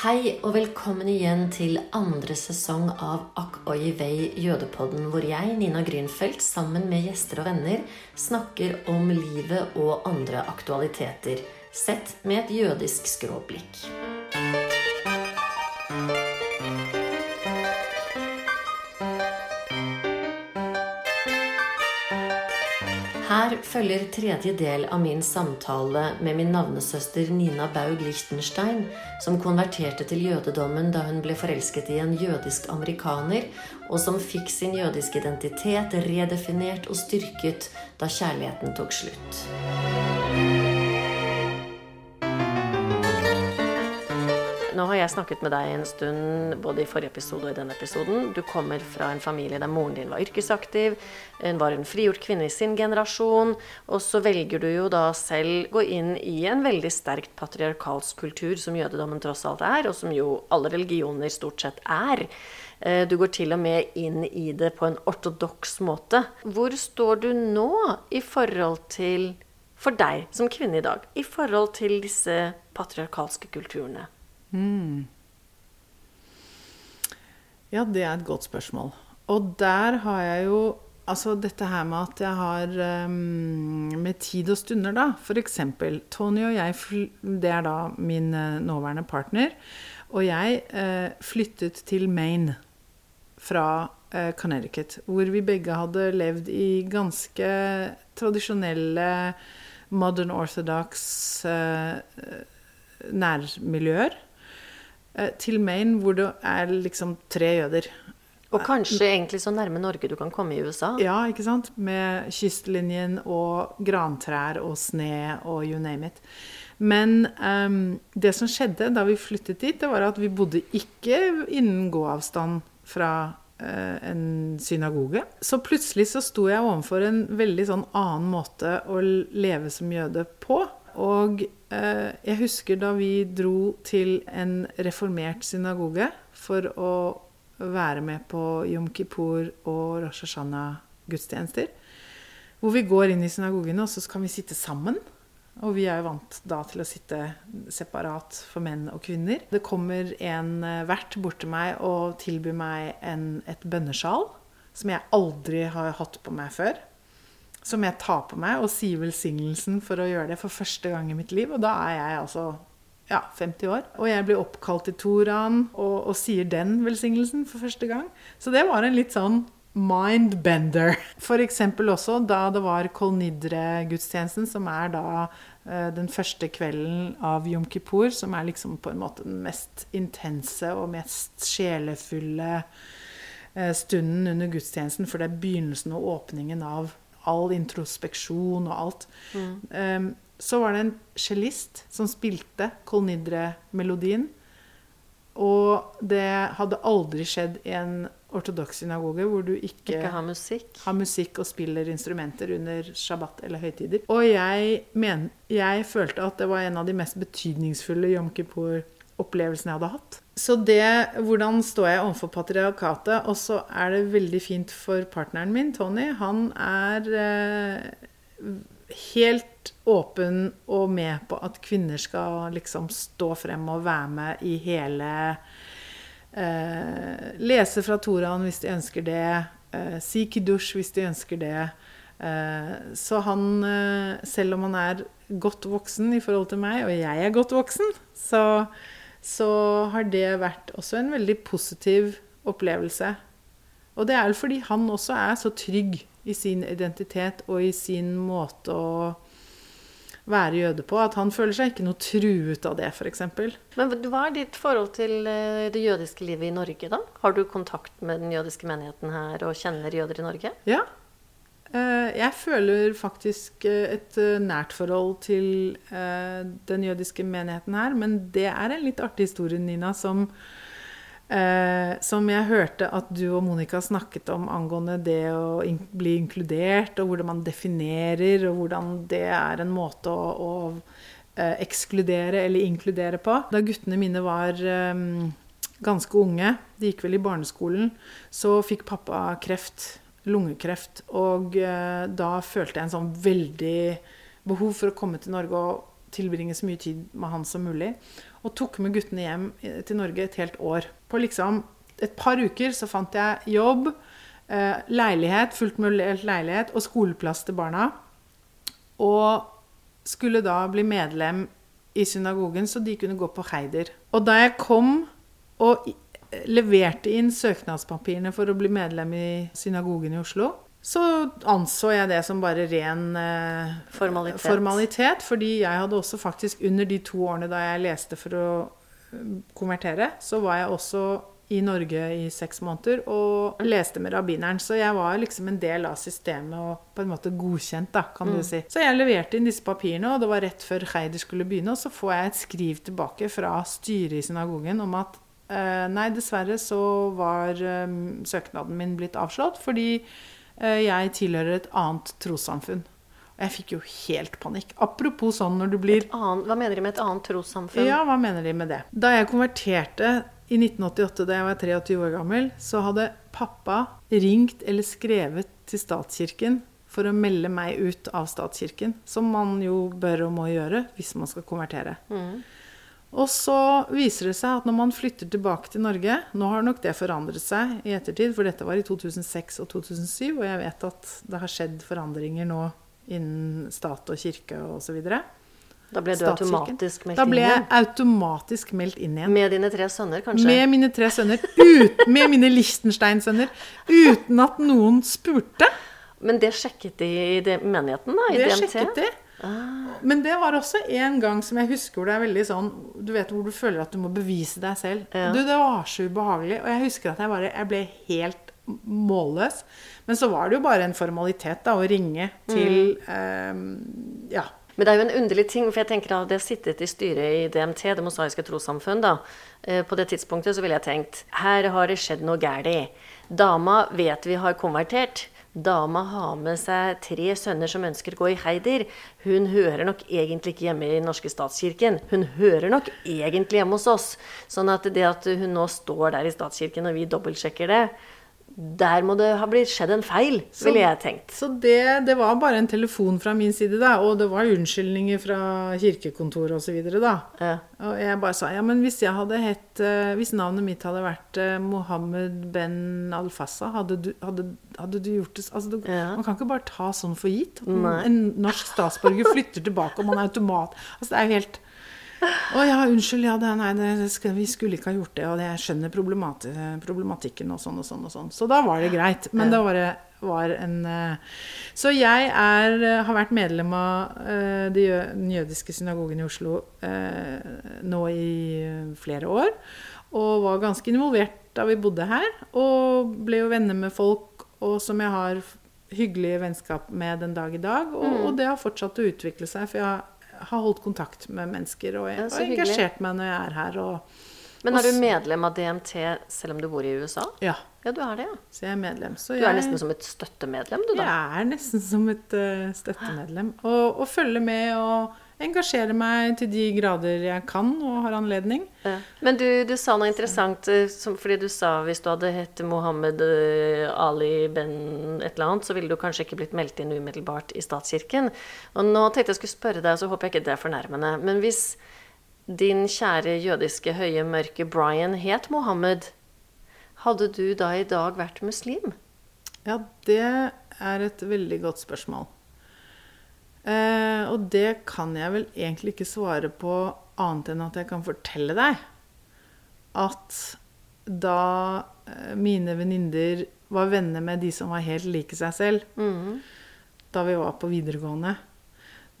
Hei og velkommen igjen til andre sesong av Akk oi vei jødepodden, hvor jeg, Nina Grünfeldt, sammen med gjester og venner snakker om livet og andre aktualiteter, sett med et jødisk skråblikk. Følger tredje del av min samtale med min navnesøster Nina Baug Lichtenstein, som konverterte til jødedommen da hun ble forelsket i en jødisk amerikaner, og som fikk sin jødiske identitet redefinert og styrket da kjærligheten tok slutt. Jeg snakket med deg en stund, både i forrige episode og i denne episoden. Du kommer fra en familie der moren din var yrkesaktiv. Hun var en frigjort kvinne i sin generasjon. Og så velger du jo da selv gå inn i en veldig sterkt patriarkalsk kultur, som jødedommen tross alt er, og som jo alle religioner stort sett er. Eh, du går til og med inn i det på en ortodoks måte. Hvor står du nå i forhold til, for deg som kvinne i dag, i forhold til disse patriarkalske kulturene? Mm. Ja, det er et godt spørsmål. Og der har jeg jo Altså dette her med at jeg har um, med tid og stunder, da. F.eks. Tony og jeg, det er da min uh, nåværende partner. Og jeg uh, flyttet til Maine fra uh, Connecticut. Hvor vi begge hadde levd i ganske tradisjonelle modern orthodox nærmiljøer. Eh, til Maine, hvor det er liksom tre jøder. Og kanskje egentlig så nærme Norge du kan komme i USA? Ja, ikke sant? Med kystlinjen og grantrær og sne og you name it. Men um, det som skjedde da vi flyttet dit, det var at vi bodde ikke innen gåavstand fra uh, en synagoge. Så plutselig så sto jeg overfor en veldig sånn annen måte å leve som jøde på. Og eh, jeg husker da vi dro til en reformert synagoge for å være med på Yom Kippur og Rosh Hashanah-gudstjenester. Hvor vi går inn i synagogene, og så kan vi sitte sammen. Og vi er jo vant da til å sitte separat for menn og kvinner. Det kommer en eh, vert bort til meg og tilbyr meg en, et bønnesjal. Som jeg aldri har hatt på meg før som jeg tar på meg, og sier velsignelsen for å gjøre det for første gang i mitt liv. Og da er jeg altså ja, 50 år. Og jeg blir oppkalt til Toraen og, og sier den velsignelsen for første gang. Så det var en litt sånn mindbender. F.eks. også da det var Kol Nidre-gudstjenesten, som er da uh, den første kvelden av Jom Kippur, som er liksom på en måte den mest intense og mest sjelefulle uh, stunden under gudstjenesten, for det er begynnelsen og åpningen av all introspeksjon og alt. Mm. Um, så var det en cellist som spilte Kolnidre-melodien. Og det hadde aldri skjedd i en ortodoks synagoge hvor du ikke, ikke har, musikk. har musikk og spiller instrumenter under shabbat eller høytider. Og jeg, men, jeg følte at det var en av de mest betydningsfulle Yom Kippur-opplevelsene jeg hadde hatt. Så det Hvordan står jeg overfor patriarkatet? Og så er det veldig fint for partneren min, Tony. Han er eh, helt åpen og med på at kvinner skal liksom stå frem og være med i hele eh, Lese fra Toraen hvis de ønsker det. Eh, si kiddush hvis de ønsker det. Eh, så han, eh, selv om han er godt voksen i forhold til meg, og jeg er godt voksen, så så har det vært også en veldig positiv opplevelse. Og det er fordi han også er så trygg i sin identitet og i sin måte å være jøde på, at han føler seg ikke noe truet av det, f.eks. Men hva er ditt forhold til eh, det jødiske livet i Norge, da? Har du kontakt med den jødiske menigheten her og kjenner jøder i Norge? Ja, jeg føler faktisk eh, et eh, nært forhold til den jødiske menigheten her. Men det er en litt artig historie, Nina, som, som jeg hørte at du og Monica snakket om angående det å bli inkludert, og hvordan man definerer, og hvordan det er en måte å, å ekskludere eller inkludere på. Da guttene mine var ganske unge, de gikk vel i barneskolen, så fikk pappa kreft lungekreft. Og eh, da følte jeg en sånn veldig behov for å komme til Norge og tilbringe så mye tid med han som mulig. Og tok med guttene hjem eh, til Norge et helt år. På liksom et par uker så fant jeg jobb, eh, leilighet, fullt mulig leilighet og skoleplass til barna. Og skulle da bli medlem i synagogen, så de kunne gå på heider. Og da jeg kom og leverte inn søknadspapirene for å bli medlem i synagogen i Oslo, så anså jeg det som bare ren eh, formalitet. formalitet. Fordi jeg hadde også faktisk under de to årene da jeg leste for å eh, konvertere, så var jeg også i Norge i seks måneder og leste med rabbineren. Så jeg var liksom en del av systemet og på en måte godkjent, da, kan mm. du si. Så jeg leverte inn disse papirene, og det var rett før Heider skulle begynne. Og så får jeg et skriv tilbake fra styret i synagogen om at nei, dessverre så var eh, søknaden min blitt avslått fordi eh, jeg tilhører et annet trossamfunn. Og jeg fikk jo helt panikk. Apropos sånn når du blir annet, Hva mener de med et annet trossamfunn? Ja, hva mener de med det? Da jeg konverterte i 1988, da jeg var 23 år gammel, så hadde pappa ringt eller skrevet til statskirken for å melde meg ut av statskirken. Som man jo bør og må gjøre hvis man skal konvertere. Mm. Og så viser det seg at når man flytter tilbake til Norge Nå har nok det forandret seg i ettertid, for dette var i 2006 og 2007, og jeg vet at det har skjedd forandringer nå innen stat og kirke osv. Da ble du automatisk meldt inn igjen? Da ble jeg automatisk meldt inn igjen. Med dine tre sønner, kanskje? Med mine tre sønner. Ut, med mine Liechtenstein-sønner. Uten at noen spurte. Men det sjekket de i menigheten, da? I det DMT? sjekket de. Ah. Men det var også en gang som jeg husker hvor det er veldig sånn Du vet hvor du føler at du må bevise deg selv. Ja. Du, Det var så ubehagelig. Og jeg husker at jeg bare jeg ble helt målløs. Men så var det jo bare en formalitet da, å ringe til mm. um, Ja men det er jo en underlig ting, for jeg tenker at jeg sittet i styret i DMT, Det mosaiske trossamfunn, da, eh, på det tidspunktet så ville jeg tenkt her har det skjedd noe galt. Dama vet vi har konvertert. Dama har med seg tre sønner som ønsker å gå i heider. Hun hører nok egentlig ikke hjemme i den norske statskirken. Hun hører nok egentlig hjemme hos oss. Sånn at det at hun nå står der i statskirken og vi dobbeltsjekker det, der må det ha blitt skjedd en feil, ville jeg tenkt. Så det, det, var bare en telefon fra min side, da. Og det var unnskyldninger fra kirkekontoret osv. da. Ja. Og jeg bare sa ja, men hvis hett uh, Hvis navnet mitt hadde vært uh, Mohammed ben Al-Fassa, hadde, hadde, hadde, du gjort det altså, du, ja. Man kan ikke bare ta sånn for gitt. En norsk statsborger flytter tilbake, og man er automat Altså, det er jo helt å ja, unnskyld, ja, det, nei, det vi skulle ikke ha gjort det, og jeg skjønner problematikken og sånn og sånn og sånn. Så da var det greit. Men det var, var en uh, Så jeg er, uh, har vært medlem av uh, den jødiske synagogen i Oslo nå i flere år. Og var ganske involvert da vi bodde her. Og ble jo venner med folk og som jeg har hyggelige vennskap med den dag i dag. Og, mm. og det har fortsatt å utvikle seg. For jeg har har holdt kontakt med mennesker og, jeg, og engasjert meg når jeg er her. Og, Men er du medlem av DMT selv om du bor i USA? Ja. Ja, du er det, ja. Så jeg er medlem. Så du er nesten som et støttemedlem, du da? Jeg er nesten som et uh, støttemedlem. Og, og følger med og engasjerer meg til de grader jeg kan og har anledning. Ja. Men du, du, sa noe interessant, som, fordi du sa hvis du hadde hett Mohammed eh, Ali Ben et eller annet, så ville du kanskje ikke blitt meldt inn umiddelbart i statskirken. Og nå tenkte jeg skulle spørre deg, så håper jeg ikke det er fornærmende, men hvis din kjære jødiske høye, mørke Brian het Mohammed, hadde du da i dag vært muslim? Ja, det er et veldig godt spørsmål. Eh, og det kan jeg vel egentlig ikke svare på annet enn at jeg kan fortelle deg at da eh, mine venninner var venner med de som var helt like seg selv, mm. da vi var på videregående,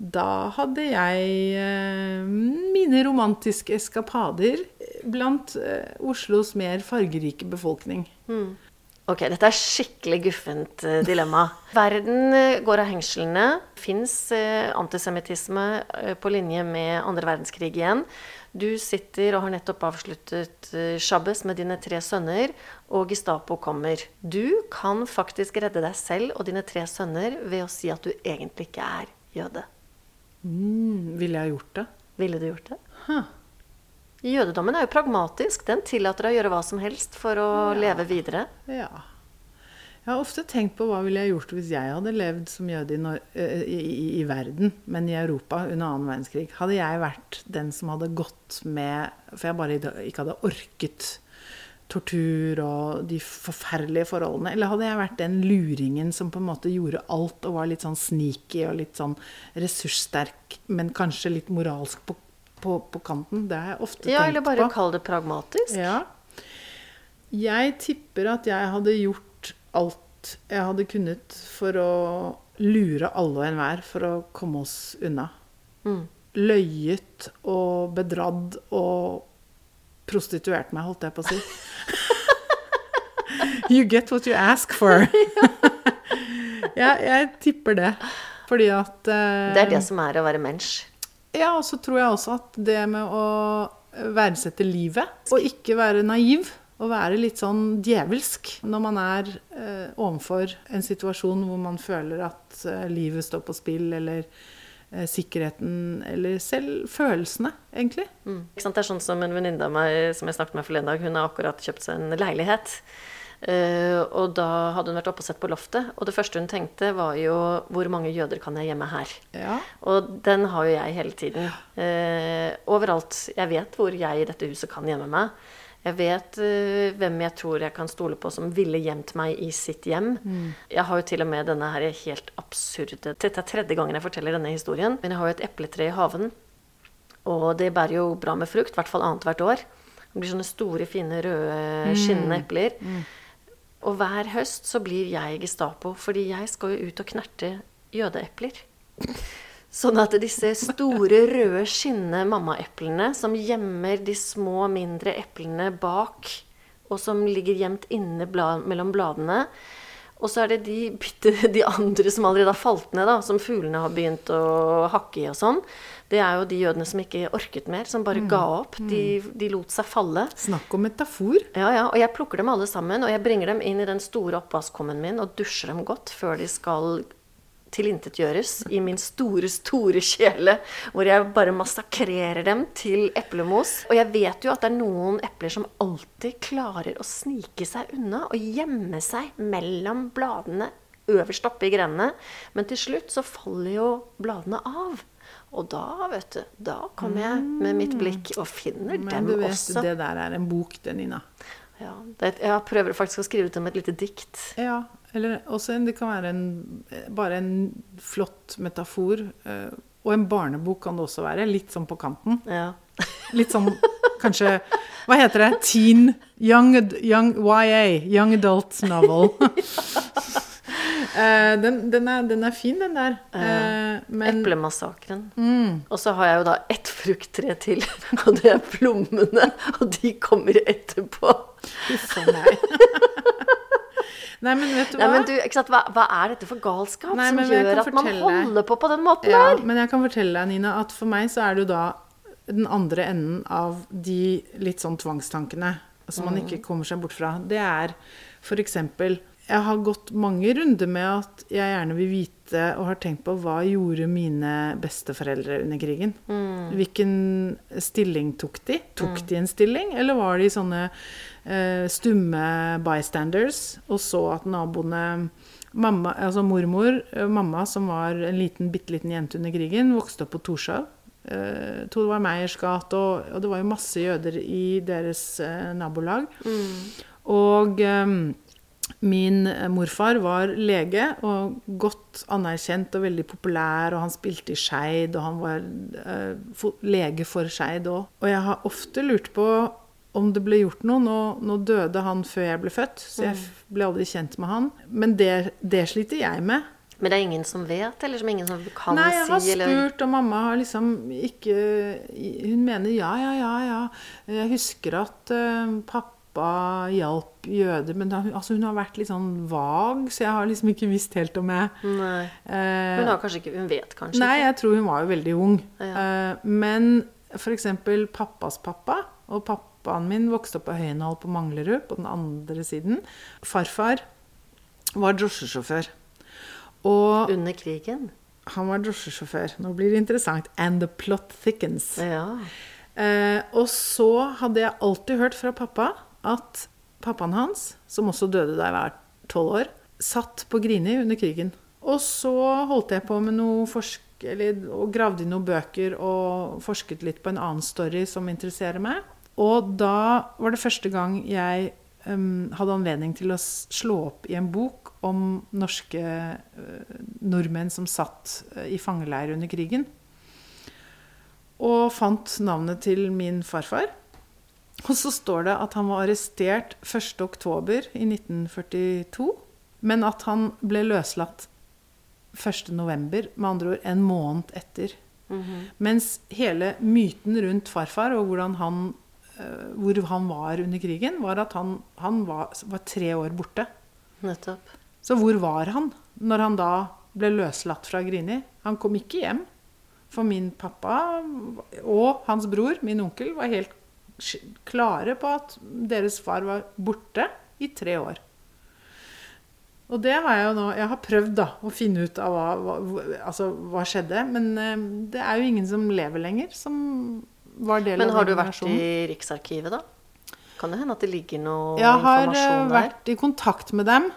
da hadde jeg eh, mine romantiske eskapader blant eh, Oslos mer fargerike befolkning. Mm. Ok, dette er skikkelig guffent uh, dilemma. Verden uh, går av hengslene. Fins uh, antisemittisme på linje med andre verdenskrig igjen. Du sitter og har nettopp avsluttet Shabbes med dine tre sønner, og Gestapo kommer. Du kan faktisk redde deg selv og dine tre sønner ved å si at du egentlig ikke er jøde. Mm, ville jeg gjort det? Ville du gjort det? Huh. Jødedommen er jo pragmatisk. Den tillater deg å gjøre hva som helst for å ja. leve videre. Ja. Jeg har ofte tenkt på hva ville jeg gjort hvis jeg hadde levd som jøde i, eh, i, i, i verden, men i Europa under annen verdenskrig. Hadde jeg vært den som hadde gått med For jeg bare ikke hadde orket tortur og de forferdelige forholdene. Eller hadde jeg vært den luringen som på en måte gjorde alt og var litt sånn sneaky og litt sånn ressurssterk, men kanskje litt moralsk på, på, på kanten? Det har jeg ofte tenkt på. Ja, eller bare kall det pragmatisk. Ja. Jeg tipper at jeg hadde gjort alt jeg hadde kunnet for å lure alle og enhver for å komme oss unna. Mm. Løyet og bedratt og prostituert meg, holdt jeg på å si. you get what you ask for. ja, jeg tipper det. Fordi at uh, Det er det som er å være mensch. Ja, og så tror jeg også at det med å verdsette livet, og ikke være naiv å være litt sånn djevelsk når man er eh, overfor en situasjon hvor man føler at eh, livet står på spill, eller eh, sikkerheten, eller selv følelsene, egentlig. Mm. Det er sånn som en venninne av meg som jeg snakket med forleden dag, hun har akkurat kjøpt seg en leilighet. Uh, og da hadde hun vært oppe og sett på loftet, og det første hun tenkte, var jo hvor mange jøder kan jeg gjemme her? Ja. Og den har jo jeg hele tiden. Uh, overalt. Jeg vet hvor jeg i dette huset kan gjemme meg. Jeg vet uh, hvem jeg tror jeg kan stole på som ville gjemt meg i sitt hjem. Mm. Jeg har jo til og med denne her helt absurde Dette er tredje gangen jeg forteller denne historien. Men jeg har jo et epletre i haven. Og det bærer jo bra med frukt, i hvert fall annethvert år. Det blir sånne store, fine, røde, skinnende epler. Mm. Og hver høst så blir jeg Gestapo, fordi jeg skal jo ut og knerte jødeepler. Sånn at disse store, røde, skinnende mammaeplene som gjemmer de små, mindre eplene bak, og som ligger gjemt inne mellom bladene Og så er det de, de andre som allerede har falt ned, da, som fuglene har begynt å hakke i og sånn. Det er jo de jødene som ikke orket mer, som bare ga opp. De, de lot seg falle. Snakk om metafor. Ja, ja, og jeg plukker dem alle sammen, og jeg bringer dem inn i den store oppvaskkummen min og dusjer dem godt før de skal tilintetgjøres i min store, store kjele, hvor jeg bare massakrerer dem til eplemos. Og jeg vet jo at det er noen epler som alltid klarer å snike seg unna og gjemme seg mellom bladene øverst oppe i grenene. Men til slutt så faller jo bladene av. Og da, vet du, da kommer jeg med mitt blikk og finner Men dem du vet, også. det der er en bok, det, Nina. Ja, det, jeg prøver faktisk å skrive ut om et lite dikt. Ja, eller også en, det kan være en, bare en flott metafor. eh, Og en barnebok kan det også være. Litt sånn på kanten. Ja. Litt sånn kanskje Hva heter det? Teen Young, young YA. Young Adult Novel. Eh, den, den, er, den er fin, den der. Eh, men Eplemassakren. mm, Og så har jeg jo da ett frukttre til, og det er plommene. Og de kommer etterpå. Huff a meg. Nei, men vet du Nei, hva? men du, sant, hva, hva er dette for galskap Nei, som gjør at man holder på på den måten Ja, der? men jeg kan fortelle deg, Nina, at for meg så er det jo da den andre enden av de litt sånn tvangstankene som man ikke kommer seg bort fra. Det er f.eks. Jeg har gått mange runder med at jeg gjerne vil vite og har tenkt på hva gjorde mine besteforeldre under krigen. Hvilken stilling tok de? Tok de en stilling, eller var de sånne eh, stumme bystanders og så at naboene Mamma, altså mormor, eh, mamma som var en liten, bitte liten jente under krigen, vokste opp på Torshov. Uh, var Meyers gate, og, og det var jo masse jøder i deres eh, nabolag. Og eh, min eh, morfar var lege og godt anerkjent og veldig populær, og han spilte i Skeid, og han var eh, lege for Skeid òg. Og jeg har ofte lurt på om det ble gjort noe. Nå, nå døde han før jeg ble født, så jeg ble aldri kjent med han. Men det, det sliter jeg med. Men det er ingen som vet, eller som ingen som kan Nei, jeg har si? Spurt, og mamma har liksom ikke Hun mener ja, ja, ja, ja. Jeg husker at uh, pappa hjalp jøder, men da, altså, hun har vært litt sånn vag, så jeg har liksom ikke visst helt om jeg Nei. eh, Hun, har kanskje ikke, hun vet kanskje Nei, ikke. jeg tror hun var jo veldig ung. Ja. Eh, men f.eks. pappas pappa, og pappaen min vokste opp på Høyenhall på Manglerud, på den andre siden. Farfar var drosjesjåfør. Og Under krigen? han var drosjesjåfør. Nå blir det interessant. And the plot thickens. Ja. Eh, og så hadde jeg alltid hørt fra pappa at pappaen hans, som også døde da jeg var tolv år, satt på Grini under krigen. Og så holdt jeg på med noe forsk eller, og gravde i noen bøker og forsket litt på en annen story som interesserer meg. Og da var det første gang jeg um, hadde anledning til å slå opp i en bok om norske uh, nordmenn som satt uh, i fangeleir under krigen. Og fant navnet til min farfar. Og så står det at han var arrestert 1.10. i 1942, men at han ble løslatt 1.11., med andre ord en måned etter. Mm -hmm. Mens hele myten rundt farfar og han, uh, hvor han var under krigen, var at han, han var, var, tre år borte. Nettopp. Så hvor var han når han da ble løslatt fra Grini? Han kom ikke hjem. For min pappa og hans bror, min onkel, var helt klare på at deres far var borte i tre år. Og det har jeg jo nå Jeg har prøvd da å finne ut av hva, hva, altså, hva skjedde. Men uh, det er jo ingen som lever lenger, som var del men har du vært i Riksarkivet, da? Kan det hende at det ligger noe informasjon der? Jeg har vært i kontakt med dem.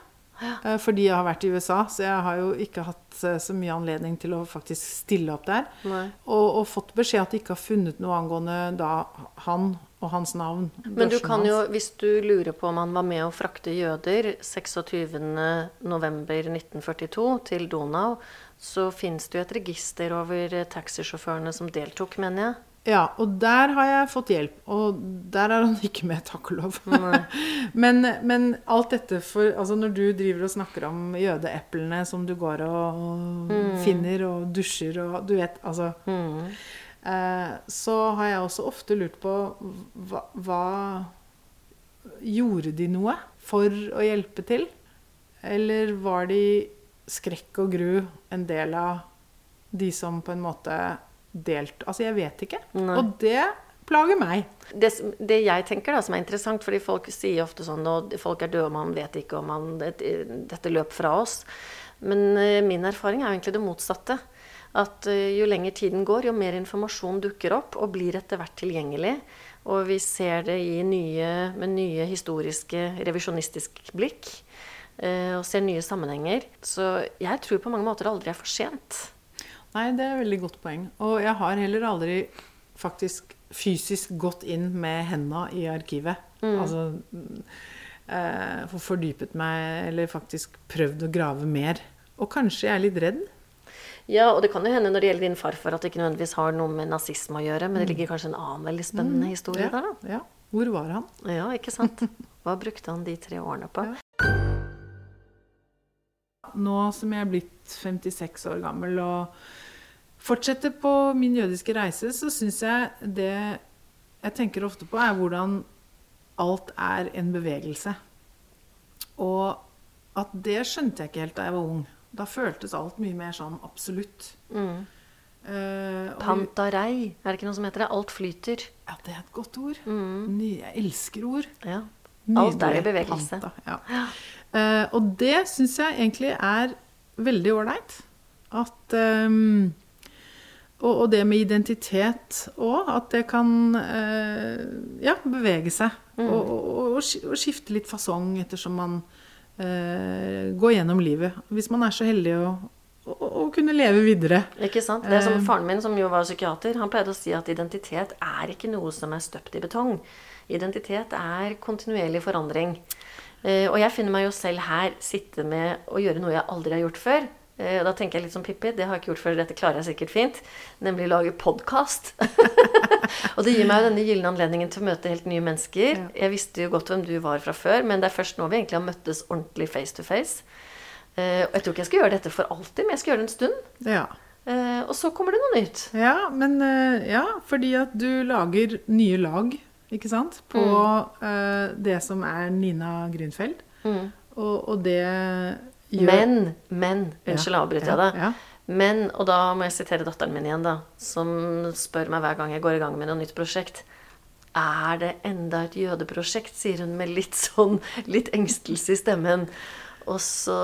Ja. Uh, fordi jeg har vært i USA, så jeg har jo ikke hatt så mye anledning til å faktisk stille opp der. Og, og, fått beskjed at de ikke har funnet noe angående da han og hans navn. Men du kan jo, hvis du lurer på om han var med å frakte jøder 26.11.1942 til Donau, så fins det jo et register over taxisjåførene som deltok, mener jeg. Ja, og der har jeg fått hjelp. Og der er han ikke med, takk og lov. men, men, alt dette for Altså når du driver og snakker om jødeeplene som du går og, mm. finner og dusjer og Du vet, altså mm. Eh, så har jeg også ofte lurt på hva, hva Gjorde de noe for å hjelpe til? Eller var de skrekk og gru en del av de som på en måte delt Altså, jeg vet ikke. Nei. Og det plager meg. Det, det, jeg tenker da som er interessant, fordi folk sier ofte sånn og folk er døde, og man vet ikke om man, det, dette løp fra oss. Men eh, min erfaring er jo egentlig det motsatte at eh, jo lenger tiden går, jo mer informasjon dukker opp og blir etter hvert tilgjengelig. Og vi ser det nye, med nye historiske, revisjonistiske blikk. Eh, og ser nye sammenhenger. Så jeg tror på mange måter det aldri er for sent. Nei, det er et veldig godt poeng. Og jeg har heller aldri faktisk fysisk gått inn med henda i arkivet. Mm. Altså eh, fordypet meg, eller faktisk prøvd å grave mer. Og kanskje jeg er litt redd. Ja, og det kan jo hende når det gjelder din farfar at det ikke nødvendigvis har noe med nazisme å gjøre, men det ligger kanskje en annen veldig spennende mm, historie ja, der, da. Ja. Hvor var han? Ja, ikke sant. Hva brukte han de tre årene på? Ja. Nå som jeg er blitt 56 år gammel og fortsetter på min jødiske reise, så syns jeg det jeg tenker ofte på, er hvordan alt er en bevegelse. Og at det skjønte jeg ikke helt da jeg var ung. Da føltes alt mye mer sånn absolutt. Mm. Uh, Pantarei, er det ikke noe som heter det? Alt flyter. Ja, det er et godt ord. Mm. Jeg elsker ord. Ja. Alt er i bevegelse. Panta, ja. Ja. Uh, og det syns jeg egentlig er veldig ålreit. At um, og, og, det med identitet òg. At det kan uh, ja, bevege seg. Mm. Og, og, og, skifte litt fasong ettersom man gå gjennom livet. Hvis man er så heldig å, å, å, kunne leve videre. Ikke sant. Det er som eh. Faren min, som jo var psykiater, han pleide å si at identitet er ikke noe som er støpt i betong. Identitet er kontinuerlig forandring. Uh, og jeg finner meg jo selv her sitte med å gjøre noe jeg aldri har gjort før. Eh, da tenker jeg litt som Pippi. Det har jeg ikke gjort før, dette klarer jeg sikkert fint. Nemlig lage podkast. og det gir meg jo denne gylne anledningen til å møte helt nye mennesker. Ja. Jeg visste jo godt hvem du var fra før, men det er først nå vi egentlig har møttes ordentlig face to face. Uh, og jeg tror ikke jeg skal gjøre dette for alltid, men jeg skal gjøre det en stund. Ja. Uh, og så kommer det noe nytt. Ja, men ja, fordi at du lager nye lag, ikke sant, på mm. det som er Nina Grünfeld. Mm. Og, og det Gjør... Men, men Unnskyld, avbryter jeg deg. Ja, Men, og da må jeg sitere datteren min igjen, da, som spør meg hver gang jeg går i gang med noe nytt prosjekt. Er det enda et jødeprosjekt? sier hun med litt sånn litt engstelse i stemmen. Og så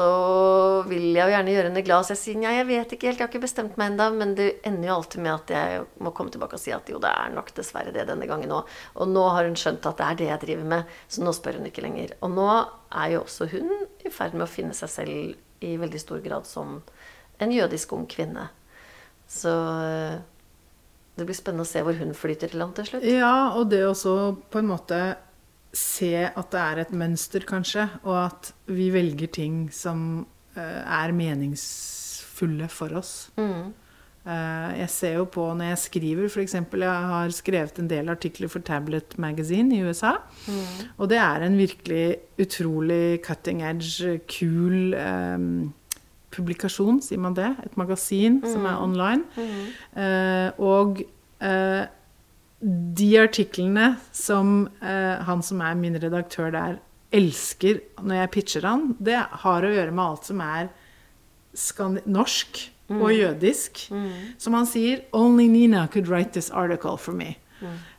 vil jeg jo gjerne gjøre henne glad, så jeg sier nei, jeg vet ikke helt, jeg har ikke bestemt meg ennå. Men det ender jo alltid med at jeg må komme tilbake og si at jo, det er nok dessverre det denne gangen òg. Og nå har hun skjønt at det er det jeg driver med, så nå spør hun ikke lenger. Og nå er jo også hun i ferd med å finne seg selv i veldig stor grad som en jødisk ung kvinne. Så eh, det blir spennende å se hvor hun flyter til land til slutt. Ja, og det også på en måte se at det er et mønster, kanskje, og at vi velger ting som eh, er meningsfulle for oss. Mm. Eh, jeg ser jo på når jeg skriver, f.eks. Jeg har skrevet en del artikler for Tablet Magazine i USA. Og det er en virkelig utrolig cutting edge, kul eh, publikasjon, sier man det? Et magasin som er online. Eh, og eh, de artiklene som eh, han som er min redaktør der, elsker når jeg pitcher han, det har å gjøre med alt som er skandi norsk og jødisk. Som han sier 'Only Nina could write this article for me'.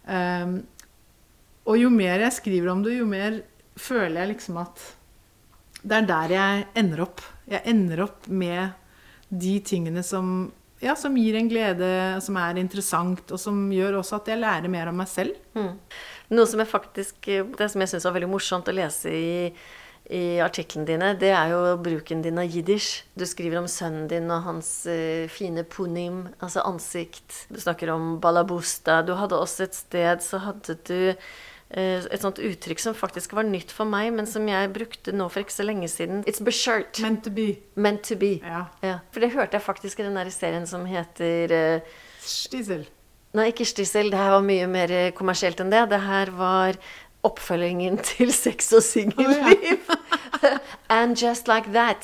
Um, og jo mer jeg skriver om det, jo mer føler jeg liksom at det er der jeg ender opp. Jeg ender opp med de tingene som, ja, som gir en glede, som er interessant, og som gjør også at jeg lærer mer om meg selv. Mm. Noe som jeg faktisk Det som jeg syns var veldig morsomt å lese i, i artiklene dine, det er jo bruken din av jiddisch. Du skriver om sønnen din og hans eh, fine punim, altså ansikt. Du snakker om balabusta. Du hadde også et sted så hadde du eh, et sånt uttrykk som faktisk var nytt for meg, men som jeg brukte nå for ikke så lenge siden. It's beshirt. Meant to be. Meant to be. Ja. Ja. For det hørte jeg faktisk i den der serien som heter uh, Stisel. Nei, ikke Stissel. Det her var mye mer eh, kommersielt enn det. Det her var oppfølgingen til Sex og singelliv. And just like that.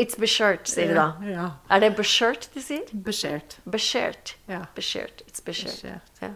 It's beshirt, sier de da. Ja. Er det beshirt de sier? Beskjært. Beshirt. Ja. Beshirt. It's. Beskjært. Ja.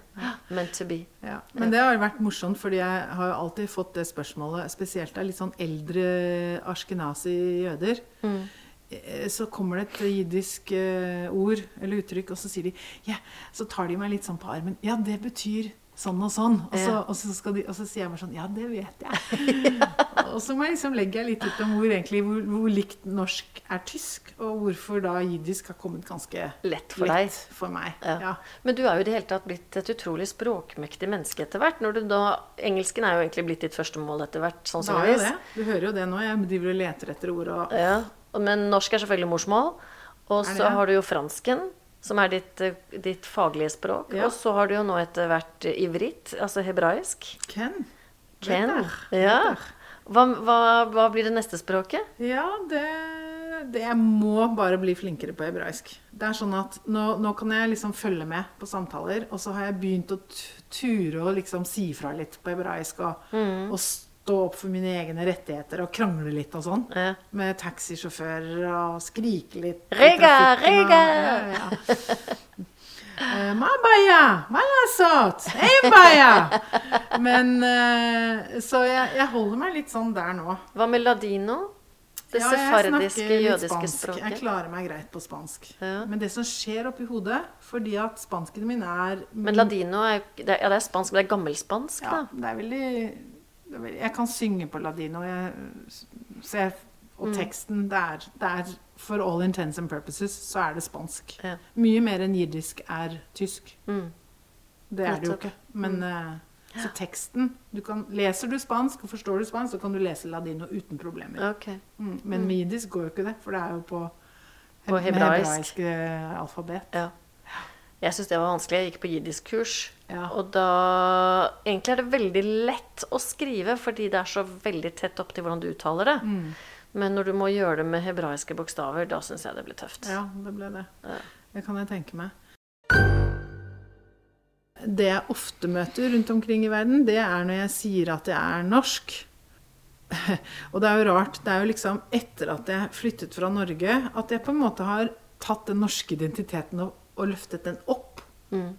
Meant to be. Ja. Men det har vært morsomt, fordi jeg har jo alltid fått det spørsmålet, spesielt av litt sånn eldre ashkenazi-jøder. Mm. Eh, Så kommer det et jiddisk eh, ord eller uttrykk, og så sier de ja, Så tar de meg litt sånn på armen. Ja, det betyr sånn og sånn. Og så, og så, skal de, og så sier jeg bare sånn Ja, det vet jeg. og så må jeg liksom legge litt ut om hvor, egentlig, hvor, hvor likt norsk er tysk, og hvorfor da jiddisk har kommet ganske Lett for deg. for meg. Ja. Ja. Men du er jo i det hele tatt blitt et utrolig språkmektig menneske etter hvert. Når du da, Engelsken er jo egentlig blitt ditt første mål etter hvert, Det var jo det. Du hører jo det nå. Jeg driver og leter etter ord og Ja, men norsk er selvfølgelig morsmål. Og Er så har du jo fransken, som er ditt, eh, ditt faglige språk. Ja. Og så har du jo nå etter hvert eh, ivrit, altså hebraisk. Ken. Ken. Ja. Hva, hva, hva blir det neste språket? Ja, det, det Jeg må bare bli flinkere på hebraisk. Det er sånn at nå, nå kan jeg liksom følge med på samtaler, og så har jeg begynt å ture og liksom si fra litt på hebraisk, og, Mm. og stå opp for mine egne rettigheter og krangle litt og sånn. Ja. Med taxisjåfører og skrike litt. Rega, Riga! Ja, ja. Eh, Ma baya, ma lasot. Men eh, Så jeg, jeg holder meg litt sånn der nå. Hva med ladino? Det Ja, sefardiske, jødiske språket? Jeg klarer meg greit på spansk. Ja. Men det som skjer oppi hodet Fordi at spansken min er Men ladino er det Ja, det er spansk, men det er gammelspansk, ja, da. er det er veldig Jeg kan synge på ladino. Jeg, og Mm. teksten det er, det er For all intents and purposes så er det spansk. Ja. Mye mer enn jiddisk er tysk. Mm. Det er det jo ikke. Men eh, så teksten du kan, Leser du spansk og forstår du spansk, så kan du lese ladino uten problemer. Okay. Mm, men med jiddisk går jo ikke det, for det er jo på, På hebraisk. hebraisk. alfabet. Ja. Jeg syns det var vanskelig. Jeg gikk på jiddisk-kurs. Ja. Og da Egentlig er det veldig lett å skrive, fordi det er så veldig tett opp til hvordan du uttaler det. Mm. Men når du må gjøre det med hebraiske bokstaver, da syns jeg det blir tøft. Ja, det ble det. Ja. Det kan jeg tenke meg. Det jeg ofte møter rundt omkring i verden, det er når jeg sier at jeg er norsk. Og det er jo rart. Det er jo liksom etter at jeg flyttet fra Norge, at jeg på en måte har tatt den norske identiteten og, og løftet den opp. Mm.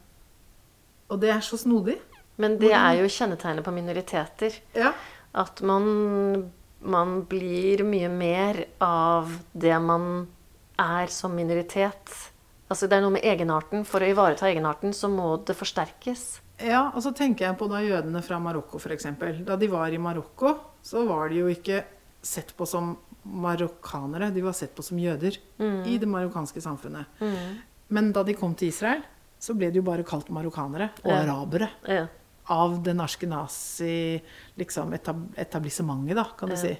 Og det er så snodig. Men det er jo kjennetegnet på minoriteter. Ja. At man, man blir mye mer av det man er som minoritet. Altså Det er noe med egenarten. For å ivareta egenarten så må det forsterkes. Ja, og så tenker jeg på da jødene fra Marokko f.eks. Da de var i Marokko, så var de jo ikke sett på som marokkanere, de var sett på som jøder i det marokkanske samfunnet. Men da de kom til Israel, så ble de jo bare kalt marokkanere og Ja. arabere. Ja. av det norske nazi liksom kan du si.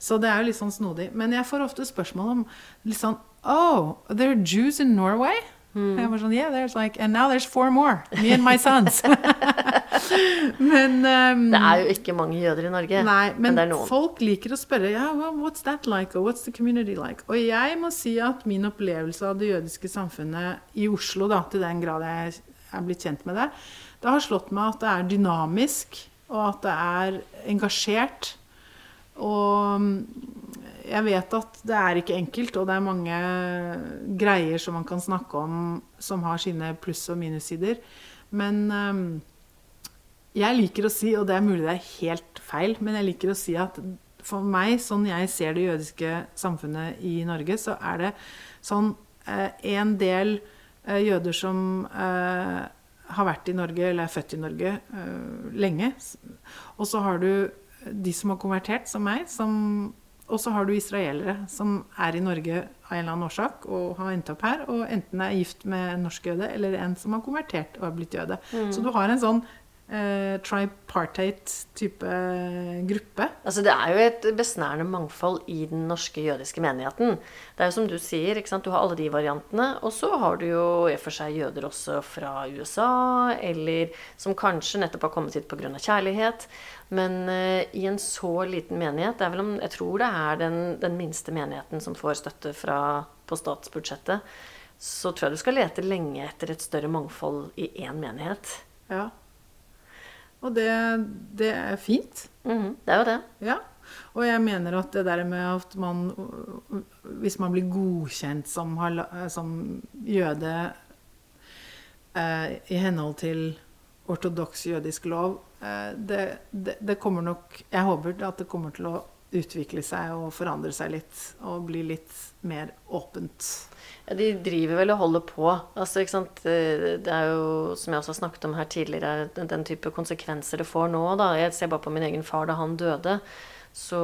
Så det er jo litt sånn snodig. Men jeg får ofte spørsmål om litt sånn Oh, there are Jews in Norway? Mm. Jeg var sånn, yeah, there's like, and now there's four more. Me and my sons. men um, Det er jo ikke mange jøder i Norge, Nei, men, noen. folk liker å spørre ja, well, what's that like, og what's the community like? Og jeg må si at min opplevelse av det jødiske samfunnet i Oslo, da, til den grad jeg er blitt kjent med det, det har slått meg at det er dynamisk, og at det er engasjert. Og mm, jeg vet at det er ikke enkelt, og det er mange greier som man kan snakke om som har sine pluss- og minussider. Men um, jeg liker å si, og det er mulig det er helt feil, men jeg liker å si at for meg, sånn jeg ser det jødiske samfunnet i Norge, så er det sånn eh, en del eh, jøder som eh, har vært i Norge, eller er født i Norge, lenge. Og så har du de som har konvertert, som meg, som og så har du israelere som er i Norge av en eller annen årsak og har endt opp her, og enten er gift med en norsk jøde eller en som har konvertert og har blitt jøde. Så du har en sånn eh, tripartite-type gruppe. Altså, det er jo et besnærende mangfold i den norske jødiske menigheten. Det er jo som du sier, du har alle de variantene. Og så har du jo i og for seg jøder også fra USA, eller som kanskje nettopp har kommet hit pga. kjærlighet. Men eh, i en så liten menighet det er vel om, Jeg tror det er den, den minste menigheten som får støtte fra, på statsbudsjettet. Så tror jeg du skal lete lenge etter et større mangfold i én menighet. Ja. Og det, det er fint. Mm, det er jo det. Ja. Og jeg mener at det der med at man Hvis man blir godkjent som, som jøde eh, i henhold til ortodoks jødisk lov eh, det, det, det kommer nok Jeg håper at det kommer til å utvikle seg og forandre seg litt. Og bli litt mer åpent. Ja, de driver vel og holder på. Altså? Det det er jo, som jeg også har snakket om her tidligere, den, den type konsekvenser det får nå. Da. Jeg ser bare på min egen far da han døde. Så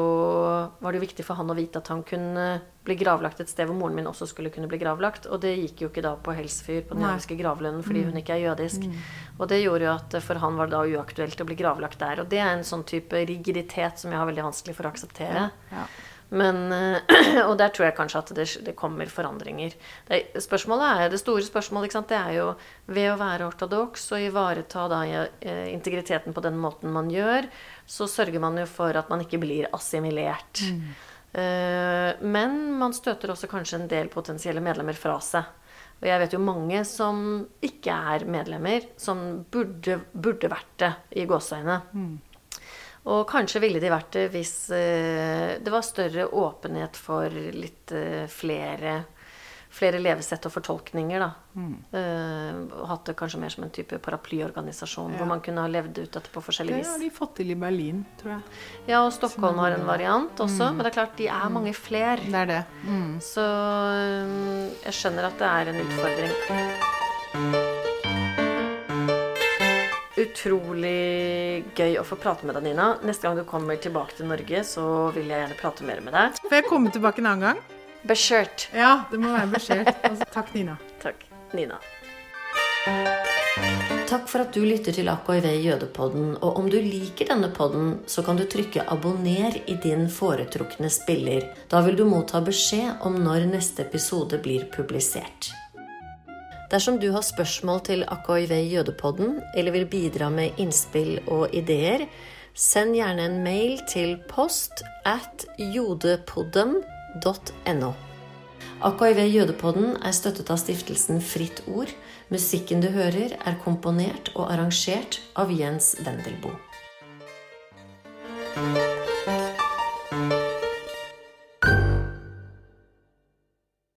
var det jo viktig for han å vite at han kunne bli gravlagt et sted hvor moren min også skulle kunne bli gravlagt. Og det gikk jo ikke da på Helsfyr, på den jødiske gravlønnen, fordi hun ikke er jødisk. Og det gjorde jo at for han var det da uaktuelt å bli gravlagt der. Og det er en sånn type rigiditet som jeg har veldig vanskelig for å akseptere. Ja. Men, eh, og der tror jeg kanskje at det, det kommer forandringer. Det, spørsmålet er, det store spørsmålet sant? det er jo ved å være ortodoks og ivareta da, eh, integriteten på den måten man gjør, så sørger man jo for at man ikke blir assimilert. Mm. men man støter også kanskje en del potensielle medlemmer fra seg. Og jeg vet jo mange som ikke er medlemmer, som burde, burde vært det, i gåseøyne. Og kanskje ville de vært det hvis eh, det var større åpenhet for litt eh, flere, flere levesett og fortolkninger, da. Mm. og hatt det kanskje mer som en type paraplyorganisasjon, Ja. hvor man kunne ha levd ut dette på forskjellig Det har de fått til i Berlin, tror jeg. Ja, og Stockholm har en variant også, men det er klart de er mange flere. Det er det. Mm. Så eh, jeg skjønner at det er en utfordring. Utrolig gøy å få prate med deg, Nina. Neste gang du kommer tilbake til Norge, så vil jeg gjerne prate mer med deg. Får jeg komme tilbake en annen gang? Beskjørt. Ja, det må være beskjørt. Altså, takk, Nina. Takk. Nina. Takk for at du lytter til AKIV Jødepodden. Og om du liker denne podden, så kan du trykke 'abonner' i din foretrukne spiller. Da vil du motta beskjed om når neste episode blir publisert. Dersom du har spørsmål til AKIV Jødepodden, eller vil bidra med innspill og ideer, send gjerne en mail til post at jodepodden.no. AKIV Jødepodden er støttet av stiftelsen Fritt Ord. Musikken du hører, er komponert og arrangert av Jens Wendelboe.